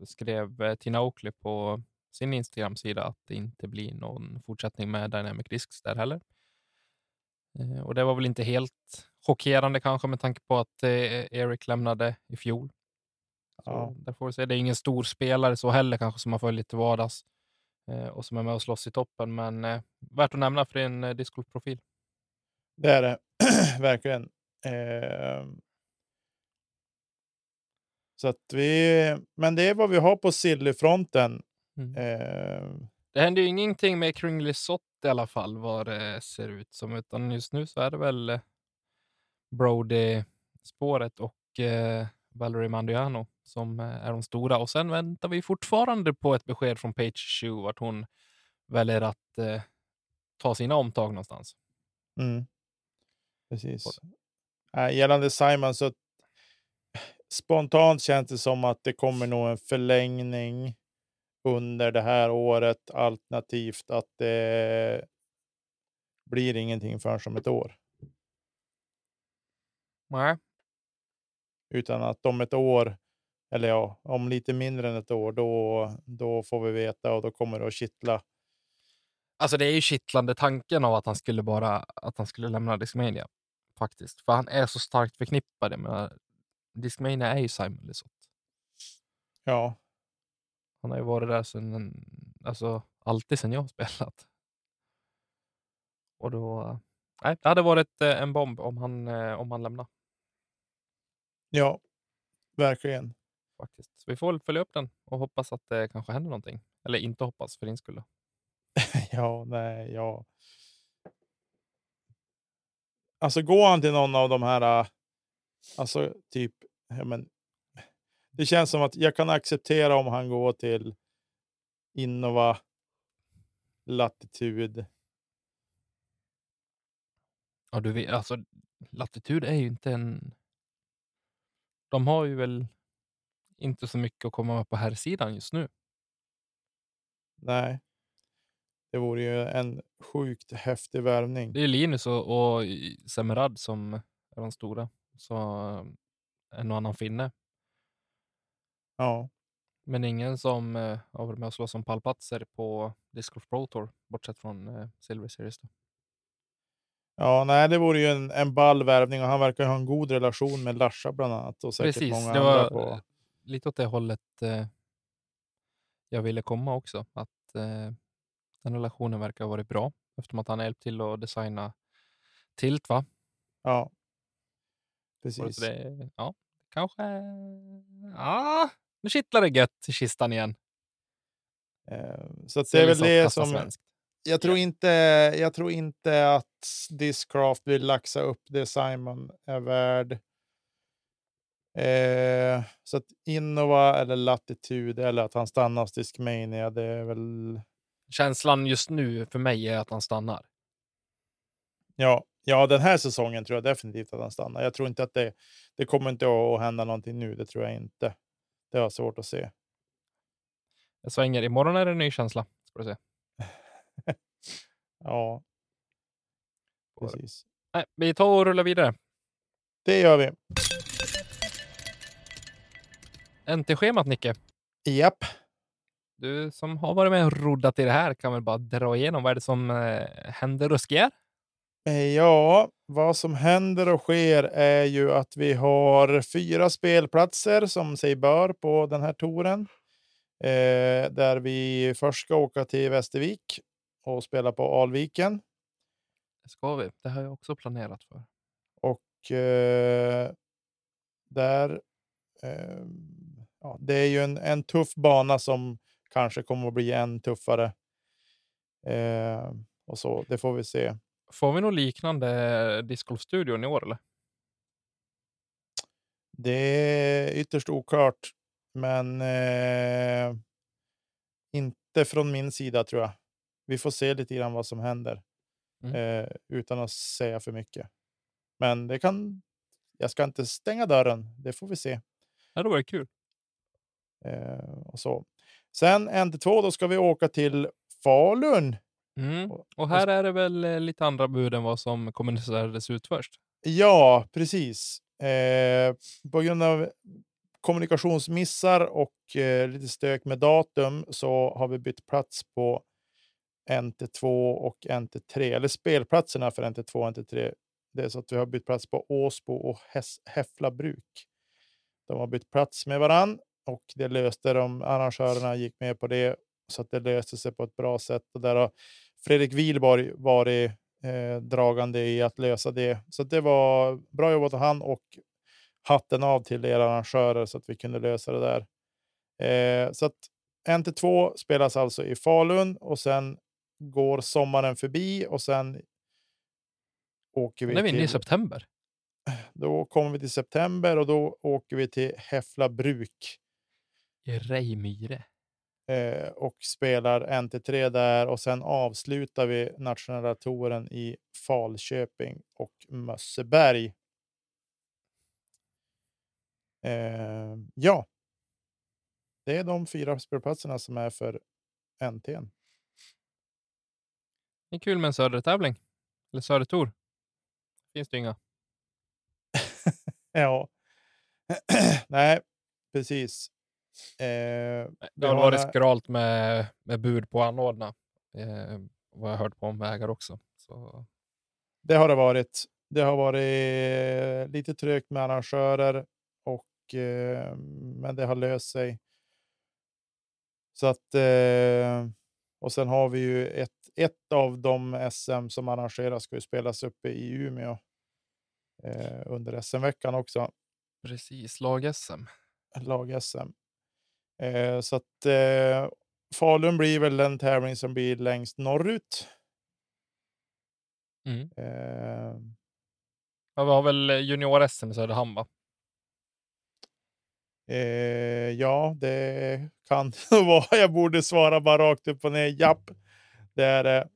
skrev eh, Tina Oakley på sin Instagram-sida att det inte blir någon fortsättning med Dynamic Discs där heller. Eh, Och det var väl inte helt chockerande kanske med tanke på att eh, Eric lämnade i fjol. Så Ja. där får vi se. Det är ingen stor spelare så heller kanske som man följer lite vardags och som är med och slåss i toppen, men värt att nämna för en discgolfprofil. Det är det verkligen. Ehm. Så att vi, men det är vad vi har på Silly-fronten. Mm. Ehm, Det händer ju ingenting med Kringly Sott i alla fall vad det ser ut som, utan just nu så är det väl eh, Brody-spåret och eh, Valerie Mandiano som eh, är de stora. Och sen väntar vi fortfarande på ett besked från Page Shoe vart hon väljer att eh, ta sina omtag någonstans. Mm. Precis. Äh, gällande Simon så spontant känns det som att det kommer nog en förlängning under det här året alternativt att det blir ingenting förrän om ett år. Nej, Utan att om ett år, eller ja, om lite mindre än ett år, då, då får vi veta och då kommer det att kittla. Alltså det är ju kittlande tanken av att han skulle bara att han skulle lämna Discmania faktiskt, för han är så starkt förknippad med Discmania är ju Simon Lisotte. Ja, Han har ju varit där sedan, alltså alltid sedan jag har spelat. Och då, nej, det hade varit eh, en bomb om han, eh, om han lämnar ja, verkligen. faktiskt. Så vi får väl följa upp den och hoppas att det kanske händer någonting. Eller inte hoppas för din skull. Ja, nej, ja. Alltså går han till någon av de här, äh, alltså typ, ja, men, det känns som att jag kan acceptera om han går till Innova, Latitud. Ja, du vet, alltså Latitud är ju inte en... De har ju väl inte så mycket att komma med på här sidan just nu. Nej, det vore ju en sjukt häftig värvning. Det är Linus och, och Semerad som är de stora. Så en och annan finne. Ja, Men ingen som eh, har varit med och slåss om pallplatser på Disc Golf Pro Tour, bortsett från eh, Silver Series. Då. ja, nej, det vore ju en, en ball värvning och han verkar ha en god relation med Larsa bland annat och säkert Precis, många det andra var på. lite åt det hållet eh, jag ville komma också. Att eh, den relationen verkar ha varit bra eftersom att han hjälpt till att designa Tilt. Va? Ja, precis. Det, ja, kanske... Ja, nu kittlar det gött i kistan igen. Eh, Så att det är väl det som jag tror inte. Jag tror inte att Discraft vill laxa upp det Simon är värd. Eh, så att Innova eller Latitude eller att han stannar hos Discmania, det är väl. Känslan just nu för mig är att han stannar. Ja, ja, den här säsongen tror jag definitivt att han stannar. Jag tror inte att det. Det kommer inte att hända någonting nu. Det tror jag inte. Det har svårt att se. Jag svänger. Imorgon är det en ny känsla. Ska du se. Ja, precis. Nej, vi tar och rullar vidare. Det gör vi. NT-schemat, Nicke. Japp. Du som har varit med och roddat i det här kan väl bara dra igenom vad är det som eh, händer och sker? Eh, Ja, vad som händer och sker är ju att vi har fyra spelplatser som sig bör på den här touren. Eh, där vi först ska åka till Västervik och spela på Alviken. Det ska vi. Det har jag också planerat för. Och eh, där... Eh, ja, det är ju en, en tuff bana som kanske kommer att bli än tuffare Eh, och så, det får vi se. Får vi något liknande discgolfstudion i år eller? Det är ytterst oklart, men eh, inte från min sida tror jag. Vi får se lite grann vad som händer Mm. eh, utan att säga för mycket. Men det kan. Jag ska inte stänga dörren. Det får vi se. Ja, det var det kul. Eh, och så. Sen NT2, då ska vi åka till Falun. Mm. Och- här är det väl eh, lite andra bud än vad som kommunicerades ut först. Ja, precis. Eh, på grund av kommunikationsmissar och eh, lite stök med datum så har vi bytt plats på NT2 och NT3, eller spelplatserna för NT2 och NT3. Det är så att vi har bytt plats på Åsbo och Häs- Häffla bruk. De har bytt plats med varann och det löste de. Arrangörerna gick med på det så att det löste sig på ett bra sätt. Och där har Fredrik Wilborg varit eh, dragande i att lösa det. Så att det var bra jobbat av han och hatten av till er arrangörer så att vi kunde lösa det där. Eh, så att NT2 spelas alltså i Falun och sen går sommaren förbi och sen åker vi Nu är vi inne i till, september. då kommer vi till september och då åker vi till Häffla bruk I Rejmyre. eh, och spelar NT3 där och sen avslutar vi nationella touren i Falköping och Mösseberg. Eh, ja. Det är de fyra spelplatserna som är för NT. Det är kul med en södertävling. Eller södertour. Finns det inga. Ja. Nej, precis. Eh, Det har varit skralt med, med bud på anordna. Eh, vad jag hört på om vägar också. Så, Det har det varit. Det har varit lite trögt med arrangörer och eh, men det har löst sig. Så att eh, och sen har vi ju ett, ett av de SM som arrangeras ska ju spelas uppe i Umeå eh, under SM-veckan också, precis, lag-SM. lag-SM. Eh, så att eh, Falun blir väl den tävling som blir längst norrut. Mm. Eh, Ja, vi har väl junior-SM i Söderhamn va? Eh, ja, det kan vara. Jag borde svara bara rakt upp och ner. Japp, det är det.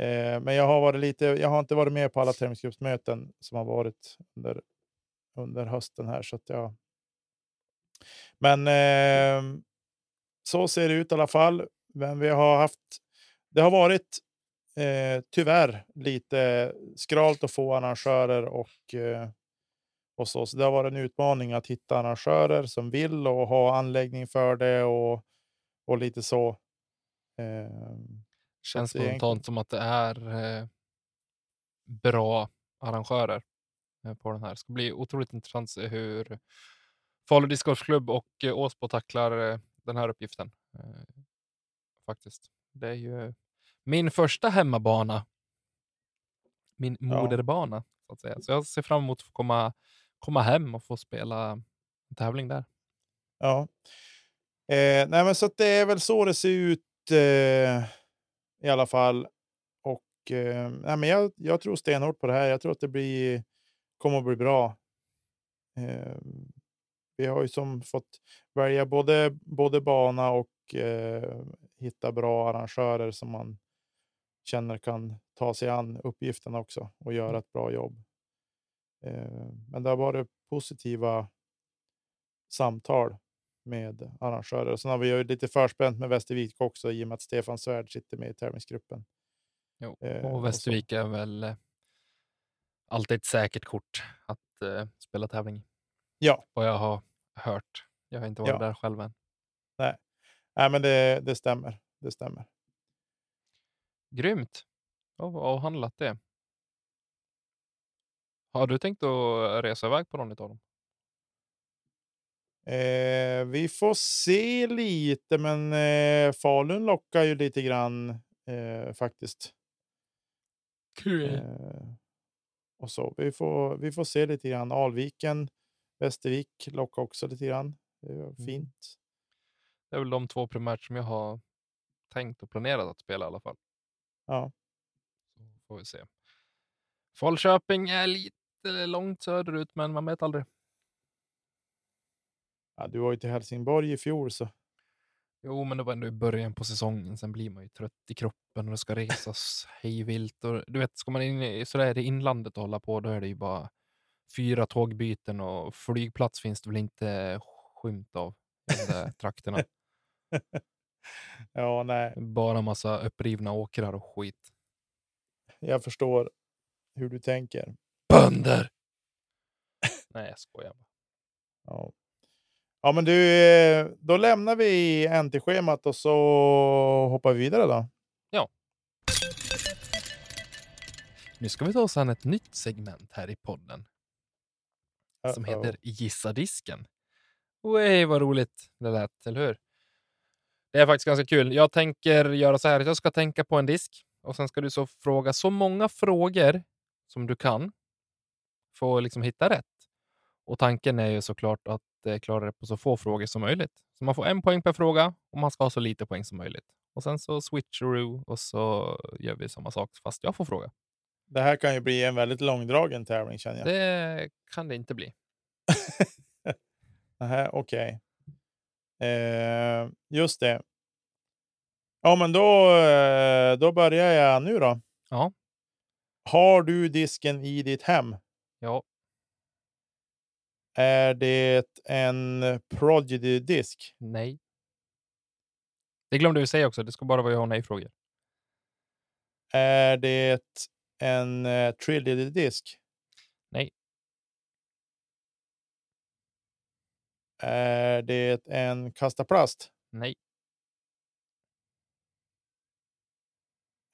Eh, men jag har, varit lite, jag har inte varit med på alla tävlingsgruppsmöten som har varit under, under hösten här. Så att jag... Men eh, så ser det ut i alla fall. Men vi har haft, det har varit eh, tyvärr lite skralt att få arrangörer och eh, och så. så det har varit en utmaning att hitta arrangörer som vill och ha anläggning för det och, och lite så. Ehm, Känns är spontant som att det är eh, bra arrangörer eh, på den här. Det ska bli otroligt intressant att se hur Falu discgolfklubb och eh, Åsbo tacklar eh, den här uppgiften. Eh, faktiskt. Det är ju min första hemmabana. Min Ja. moderbana. Så, att säga. så jag ser fram emot att få komma, komma hem och få spela en tävling där. ja. Eh, nej, men så att det är väl så det ser ut eh, i alla fall. Och eh, nej, men jag, jag tror stenhårt på det här. Jag tror att det blir, kommer att bli bra. Vi har ju som fått välja både, både bana och eh, hitta bra arrangörer som man känner kan ta sig an uppgiften också och göra ett bra jobb. Eh, men det har varit positiva samtal med arrangörer. Sen har vi ju lite förspänt med Västervik också i och med att Stefan Svärd sitter med i tävlingsgruppen. Jo. Eh, och. Västervik är väl eh, alltid ett säkert kort att eh, spela tävling. Ja. Vad jag har hört. Jag har inte varit Ja. där själv än. Nej, men det, det stämmer. Det stämmer. Grymt. Ja, vad avhandlat det. Har du tänkt att resa iväg på någon av dem? Eh, vi får se lite, men eh, Falun lockar ju lite grann eh, faktiskt. Kul. Eh, och så. Vi, får, vi får se lite grann. Alviken, Västervik lockar också lite grann. Det är Mm. fint. Det är väl de två primärt som jag har tänkt och planerat att spela i alla fall. Ja. Så får vi se. Falköping är lite långt söderut, men man vet aldrig. Ja, du var ju till Helsingborg i fjol så. Jo, men det var ändå i början på säsongen. Sen blir man ju trött i kroppen och det ska resas hejvilt. Och, du vet, ska man in i sådär i inlandet och hålla på, då är det ju bara fyra tågbyten och flygplats finns det väl inte skymt av i de trakterna. Ja, nej, Bara massa upprivna åkrar och skit. jag förstår hur du tänker. Bönder! Nej, jag skojar. Ja. ja, men du, då lämnar vi NT-schemat och så hoppar vi vidare då. Nu ska vi ta oss an ett nytt segment här i podden som heter Gissa disken. Oj, vad roligt det lät, eller hur? Det är faktiskt ganska kul. Jag tänker göra så här att jag ska tänka på en disk och sen ska du så fråga så många frågor som du kan för att liksom hitta rätt. Och tanken är ju såklart att eh, klara det på så få frågor som möjligt. Så man får en poäng per fråga och man ska ha så lite poäng som möjligt. Och sen så switcheroo och så gör vi samma sak fast jag får fråga. Det här kan ju bli en väldigt långdragen tävling känner jag. Det kan det inte bli. Okej. Eh, just det. Ja, men då, eh, då börjar jag nu då. Ja. Har du disken i ditt hem? Ja, Är det en Prodigy-disk? nej. Det glömde vi säga också. Det ska bara vara ja och nej-frågor. Är det en uh, Trilogy-disk? Nej. Är det en kastaplast? Nej,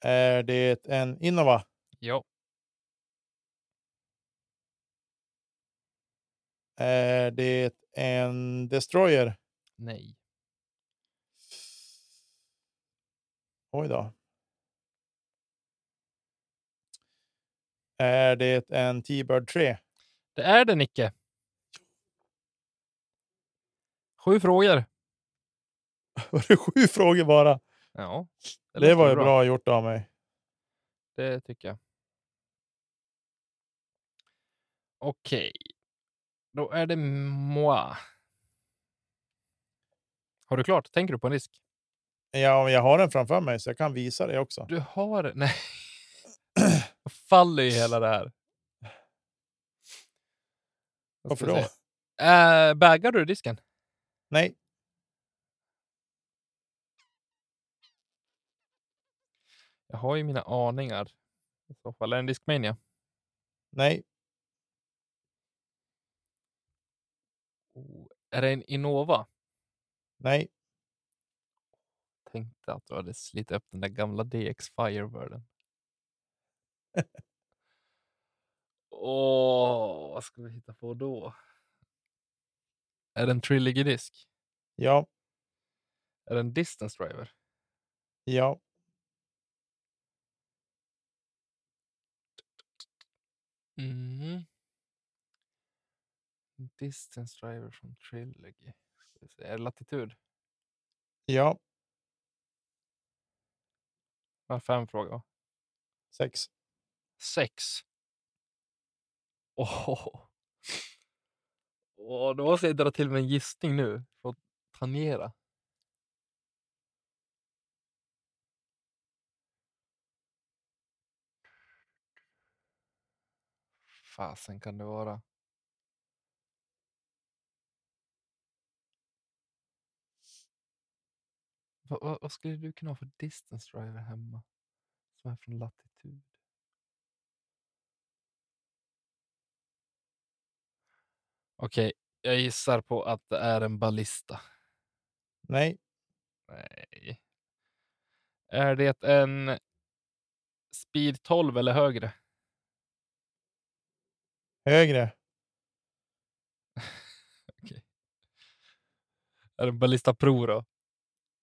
Är det en Innova? ja, Är det en Destroyer? nej, Oj då. Är det en T-Bird 3? Det är det, Nicke. Sju frågor. Var det sju frågor bara? Ja, Det, låter var ju bra gjort av mig. Det tycker jag. Okej, då är det moi. Har du klart? Tänker du på en disk? Ja, jag har den framför mig så jag kan visa dig också. Du har... Nej. Faller i hela det här. Varför då? Äh, bägar du disken? Nej, Jag har ju mina aningar. I så fall är det en Discmania. nej, Oh, är det en Innova? nej. Tänkte att du hade slitit upp den där gamla DX Firebirden. Åh, vad ska vi hitta på då? Är det en Trilogy-disk? Ja, Är det en Distance Driver? ja. Mm. Distance Driver från Trilogy. Är det Latitud? Ja, har fem frågor. sex. Sex. Åh, Åh, då måste jag dra till med en gissning nu för att tangera. Fasen kan det vara? Vad, vad, vad skulle du kunna ha för distance driver hemma? Som är från latitud? Okej, jag gissar på att det är en ballista. Nej, Nej. Är det en Speed 12 eller högre? högre. Okej. Är det en Ballista Pro då?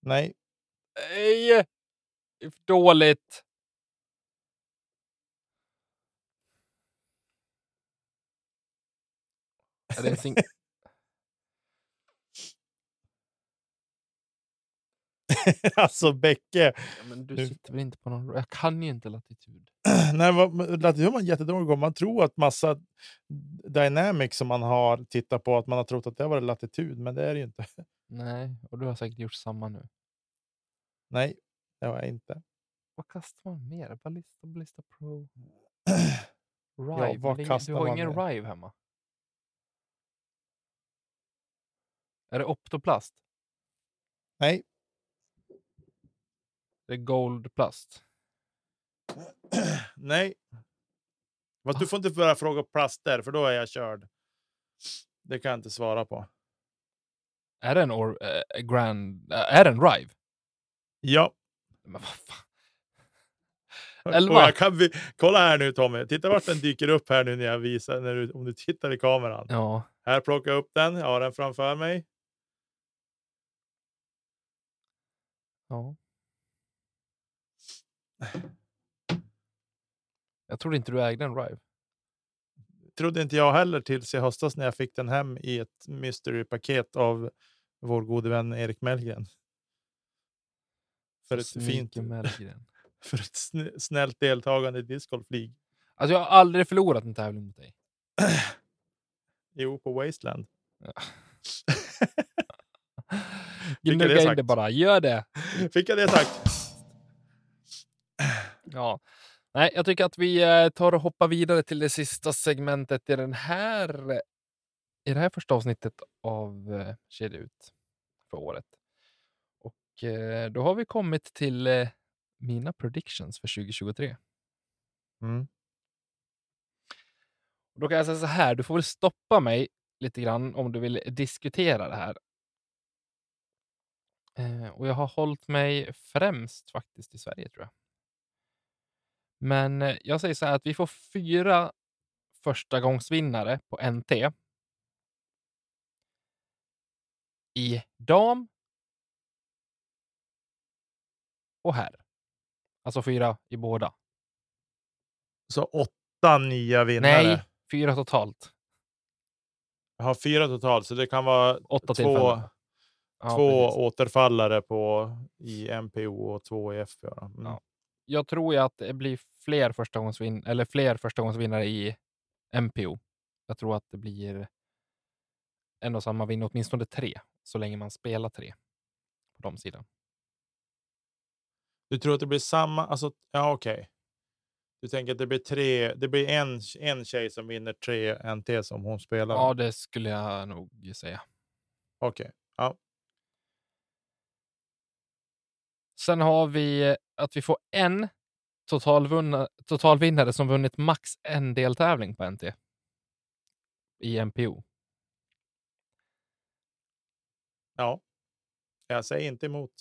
Nej, Nej! Dåligt. Är det en sing- alltså Bäcke. Ja, men du sitter väl inte på någon... Jag kan ju inte latitud. Nej, vad- latitud har man jättedålig gång. Man tror att massa dynamics som man har tittat på, att man har trott att det var latitud, men det är det ju inte. Nej, och du har säkert gjort samma nu. Nej, det har jag inte. Vad kastar man mer? Ballista, Ballista Pro? Rive? vad är ingen- kastar du har man ingen mer? Rive hemma? Är det Optoplast? Nej, Det är Goldplast? nej. Fast du får inte börja fråga plaster, för då är jag körd. Det kan jag inte svara på. Är det en or, eh, Grand... eh, är det en Rive? Ja. Men vad fan? Elva. kan, vi- kolla här nu Tommy. Titta vart den dyker upp här nu när jag visar, när du, om du tittar i kameran. Ja. Här plockar jag upp den. Jag har den framför mig. Ja. Jag trodde inte du ägde en Rive. trodde inte jag heller tills i höstas när jag fick den hem i ett mystery-paket av vår gode vän Erik Mellgren. För ett fint, Mellgren. för ett sn- snällt deltagande i discgolf League. Alltså jag har aldrig förlorat en tävling mot dig. Jo, på Wasteland. Ja. Gnugga in det bara, gör det! Fick jag det sagt? Ja. Nej, jag tycker att vi eh, tar och hoppar vidare till det sista segmentet i den här i det här första avsnittet av eh, Kedja ut för året. Och eh, då har vi kommit till mina predictions för 2023. Mm. Då kan jag säga så här, du får väl stoppa mig lite grann om du vill diskutera det här. Eh, och jag har hållit mig främst faktiskt i Sverige tror jag. Men eh, jag säger så här att vi får fyra första gångsvinnare på NT. I dam. Och herr. Alltså fyra i båda. Så åtta nya vinnare. Nej, fyra totalt. Jag har fyra totalt, så det kan vara Åtta två, tillfällen. Ja, två precis. återfallare på, i MPO och två i FP. då. Mm. Ja. jag tror ju att det blir fler förstagångsvin eller fler förstagångsvinnare i MPO. Jag tror att det blir en och samma vinner, åtminstone tre, så länge man spelar tre på de sidan. Du tror att det blir samma? Alltså, ja, okej. Du tänker att det blir tre. Det blir en, en tjej som vinner tre NT som hon spelar. Ja, det skulle jag nog säga. Okej. Ja. Sen har vi att vi får en totalvinnare som vunnit max en deltävling på NT i MPO. ja. Jag säger inte emot.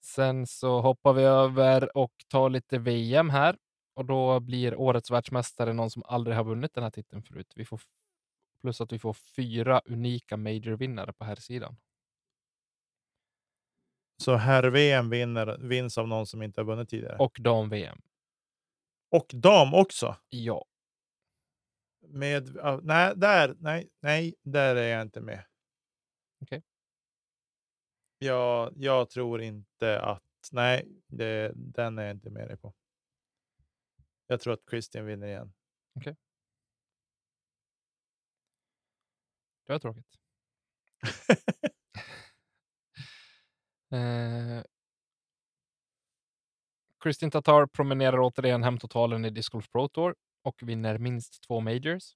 Sen så hoppar vi över och tar lite VM här och då blir årets världsmästare någon som aldrig har vunnit den här titeln förut. Vi får plus att vi får fyra unika major-vinnare på här sidan. Så herr-VM vinns av någon som inte har vunnit tidigare. Och, Och dam-VM. dam också. Ja, Med, ja, nej, där, nej, nej, där är jag inte med. Okej. Jag, jag tror inte att, nej, det, den är jag inte med dig på. Jag tror att Christian vinner igen. det var tråkigt. Eh, Kristin Tatar promenerar återigen hem totalen i Disc Golf Pro Tour och vinner minst två majors.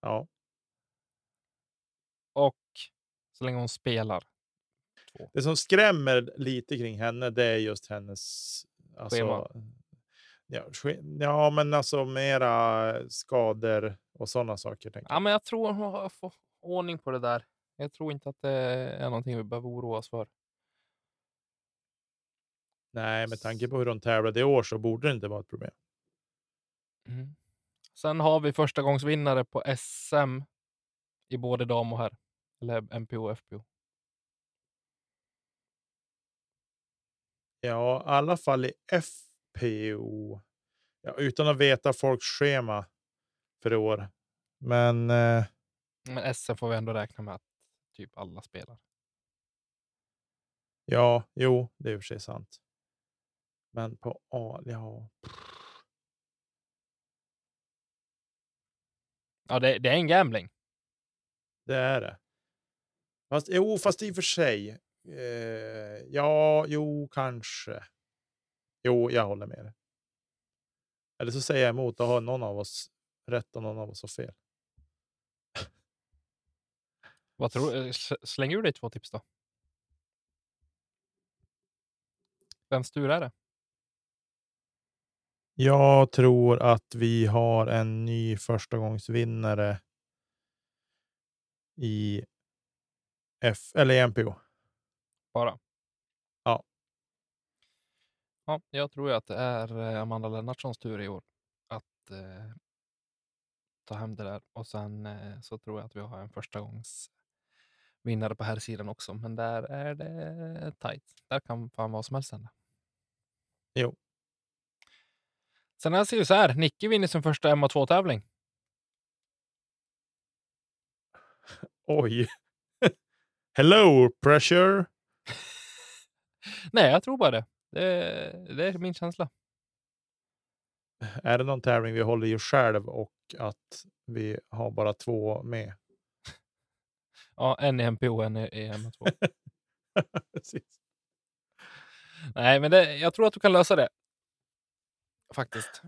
ja, Och så länge hon spelar. det som skrämmer lite kring henne, det är just hennes alltså, Schema. Ja, ja, men alltså mera skador och sådana saker. Ja, men jag tror hon har fått ordning på det där. Jag tror inte att det är någonting vi behöver oroa oss för. Nej, med tanke på hur de tävlade i år så borde det inte vara ett problem. Mm. Sen har vi första gångsvinnare på SM i både dam och herr. Eller MPO och FPO. Ja, i alla fall i FPO. Ja, utan att veta folks schema för i år. Men eh, Men SM får vi ändå räkna med att typ alla spelar. Ja, jo, det är i och för sig sant. Men på A, ja. Ja, det, det är en gambling. Det är det. Fast, jo, fast i och för sig. Eh, ja, jo, kanske. Jo, jag håller med dig. Eller så säger jag emot, då har någon av oss rätt och någon av oss har fel. Vad tror, eh, s- släng ur dig två tips då. Vems tur är det? Jag tror att vi har en ny förstagångsvinnare i F eller i MPO. Bara? Ja. Ja, jag tror att det är eh, Amanda Lennartssons tur i år att eh, ta hem det där. Och sen eh, så tror jag att vi har en första gångs vinnare på här sidan också. Men där är det tajt. Där kan fan vad som helst hända. Jo. Sen ser vi så här. Nicke vinner sin första MA2-tävling. Oj. Hello pressure. Nej, jag tror bara det. Det, det är min känsla. Är det någon tävling vi håller i själv och att vi har bara två med? Ja, en i MPO och en i i MA2. Precis. Nej, men det, jag tror att du kan lösa det. Faktiskt.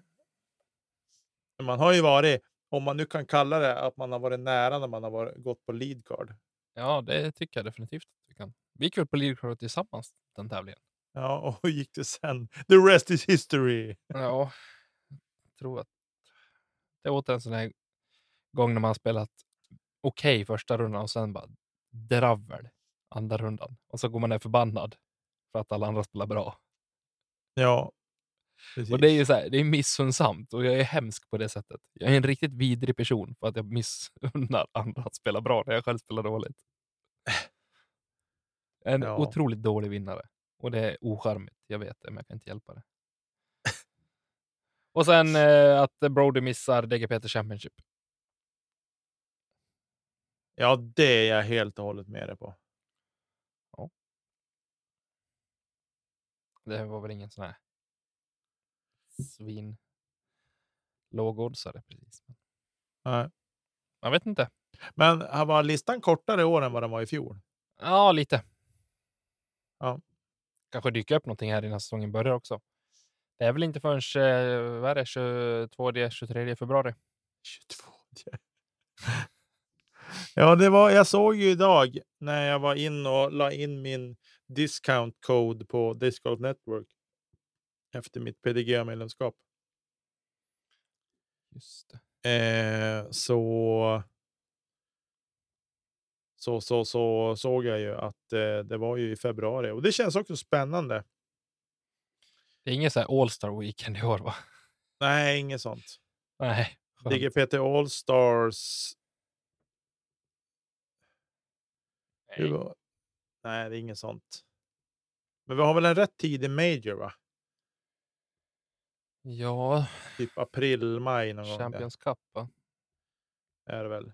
Man har ju varit, om man nu kan kalla det att man har varit nära när man har varit, gått på lead card. Ja, det tycker jag definitivt att vi kan. Vi gick väl på Leadcrow tillsammans den tävlingen. Ja, och hur gick det sen? The rest is history. Ja, jag tror att det är åter en sån här gång när man har spelat okej första rundan och sen bara dravel andra rundan. Och så går man ner förbannad för att alla andra spelar bra. Ja, precis. Och det är ju så här, det är missunnsamt och jag är hemsk på det sättet. Jag är en riktigt vidrig person för att jag missunnar andra att spela bra när jag själv spelar dåligt. En Ja. otroligt dålig vinnare. Och det är ocharmigt, jag vet det, men jag kan inte hjälpa det. och sen eh, att Brody missar DGPT Championship. Ja, det är jag helt och hållet med dig på. Det var väl ingen sån här svin lågoddsare precis. Nej. Jag vet inte. Men var listan kortare i år än vad den var i fjol? Ja, lite. Ja. Kanske dyker upp någonting här innan säsongen börjar också. Det är väl inte förrän eh, vad är det, 22, 23 februari. 22. Ja, det var, jag såg ju idag när jag var in och la in min discount code på Disc Golf Network efter mitt PDG-medlemskap. Just. Eh, så, så, så, så såg jag ju att eh, det var ju i februari och det känns också spännande. det är ingen så här All Star Weekend i år va? Nej, inget sånt. Nej. DGPT All Stars. Det Nej. var, nej, det är inget sånt. Men vi har väl en rätt tidig major, va? Ja, Typ april, maj någon gång. Där, Champions Cup va? är det väl.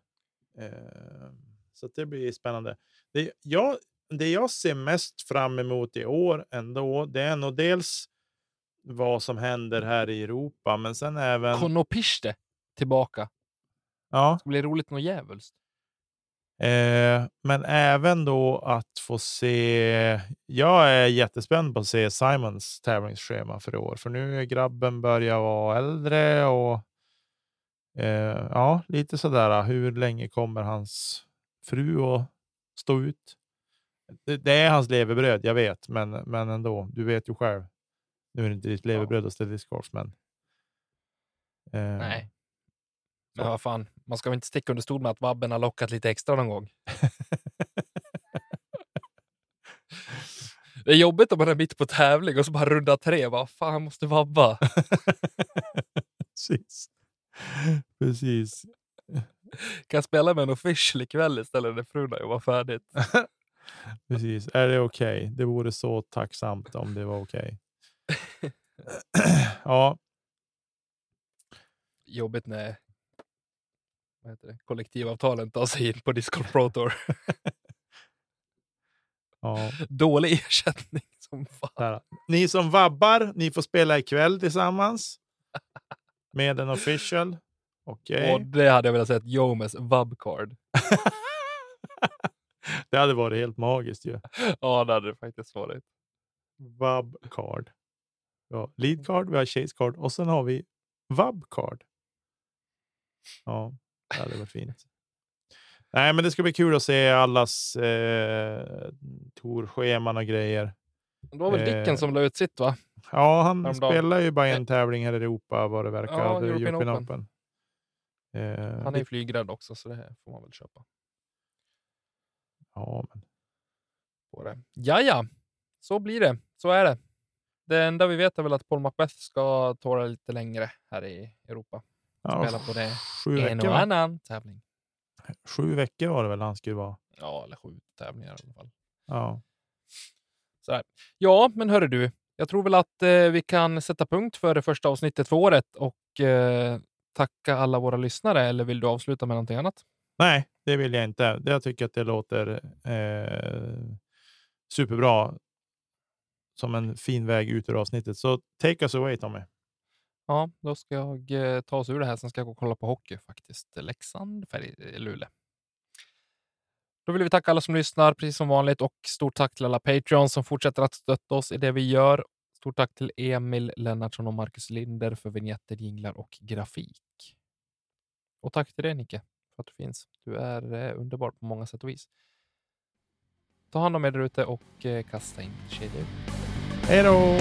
Eh, så det blir spännande. Det jag, det jag ser mest fram emot i år ändå, det är nog dels vad som händer här i Europa, men sen även... Konopiste tillbaka. ja, Det blir roligt något djävulskt. Eh, men även då att få se. Jag är jättespänd på att se Simons tävlingsschema för i år, för nu är grabben börjar vara äldre och eh, ja, lite sådär. Hur länge kommer hans fru att stå ut? Det, det är hans levebröd, jag vet, men, men ändå. Du vet ju själv. Nu är det inte ditt levebröd att ställa discgolf, men. Eh, Nej. Men vad fan, man ska väl inte sticka under stol med att vabben har lockat lite extra någon gång. Det är jobbigt om man är mitt på tävling och så bara runda tre. Vad fan, jag måste vabba. Precis. Precis. Kan jag spela med en official ikväll istället när frun har jobbat färdigt? Precis. Är det okej? Det vore så tacksamt om det var okej. ja, Jobbigt när vad heter det, kollektivavtalen tar sig in på Discord Pro Tour. Ja, Dålig ersättning som fan. Ni som vabbar, ni får spela ikväll tillsammans. Med en official. Okej. Och det hade jag velat säga ett Jomes vabcard. det hade varit helt magiskt ju. Ja, det hade det faktiskt varit. Vab card. Ja, lead card, vi har chase card och sen har vi vab card. Ja, det hade varit fint. Nej, men det ska bli kul att se allas eh, torscheman och grejer. Det var väl Eh, Dicken som la ut sitt va? Ja, han Häromdagen. spelar ju bara en tävling här i Europa vad det verkar. Ja, Det European European Open. Open. Eh, Han är flygrädd också, så det här får man väl köpa ja, men på det. Ja, ja, så blir det. Så är det. Det enda vi vet är väl att Paul Macbeth ska ta det lite längre här i Europa. Ja, Spela på det sju, en veckor, och annan tävling. sju veckor var det väl han skulle vara. Ja, eller sju tävlingar i alla fall. Ja. Så här. Ja, men hörru du. Jag tror väl att eh, vi kan sätta punkt för det första avsnittet för året och eh, tacka alla våra lyssnare. Eller vill du avsluta med någonting annat? Nej, det vill jag inte. Jag tycker att det låter eh, superbra. Som en fin väg ut ur avsnittet. Så take us away Tommy. Ja, då ska jag eh, ta oss ur det här. Sen ska jag gå och kolla på hockey faktiskt. Leksand, Färg, eh, Luleå. Då vill vi tacka alla som lyssnar, precis som vanligt. Och stort tack till alla Patreons som fortsätter att stötta oss i det vi gör. Stort tack till Emil Lennartsson och Marcus Linder för vignetter, jinglar och grafik. Och tack till dig Nicke för att du finns. Du är eh, underbar på många sätt och vis. Ta hand om er där ute och kasta in kedjor. Hej då!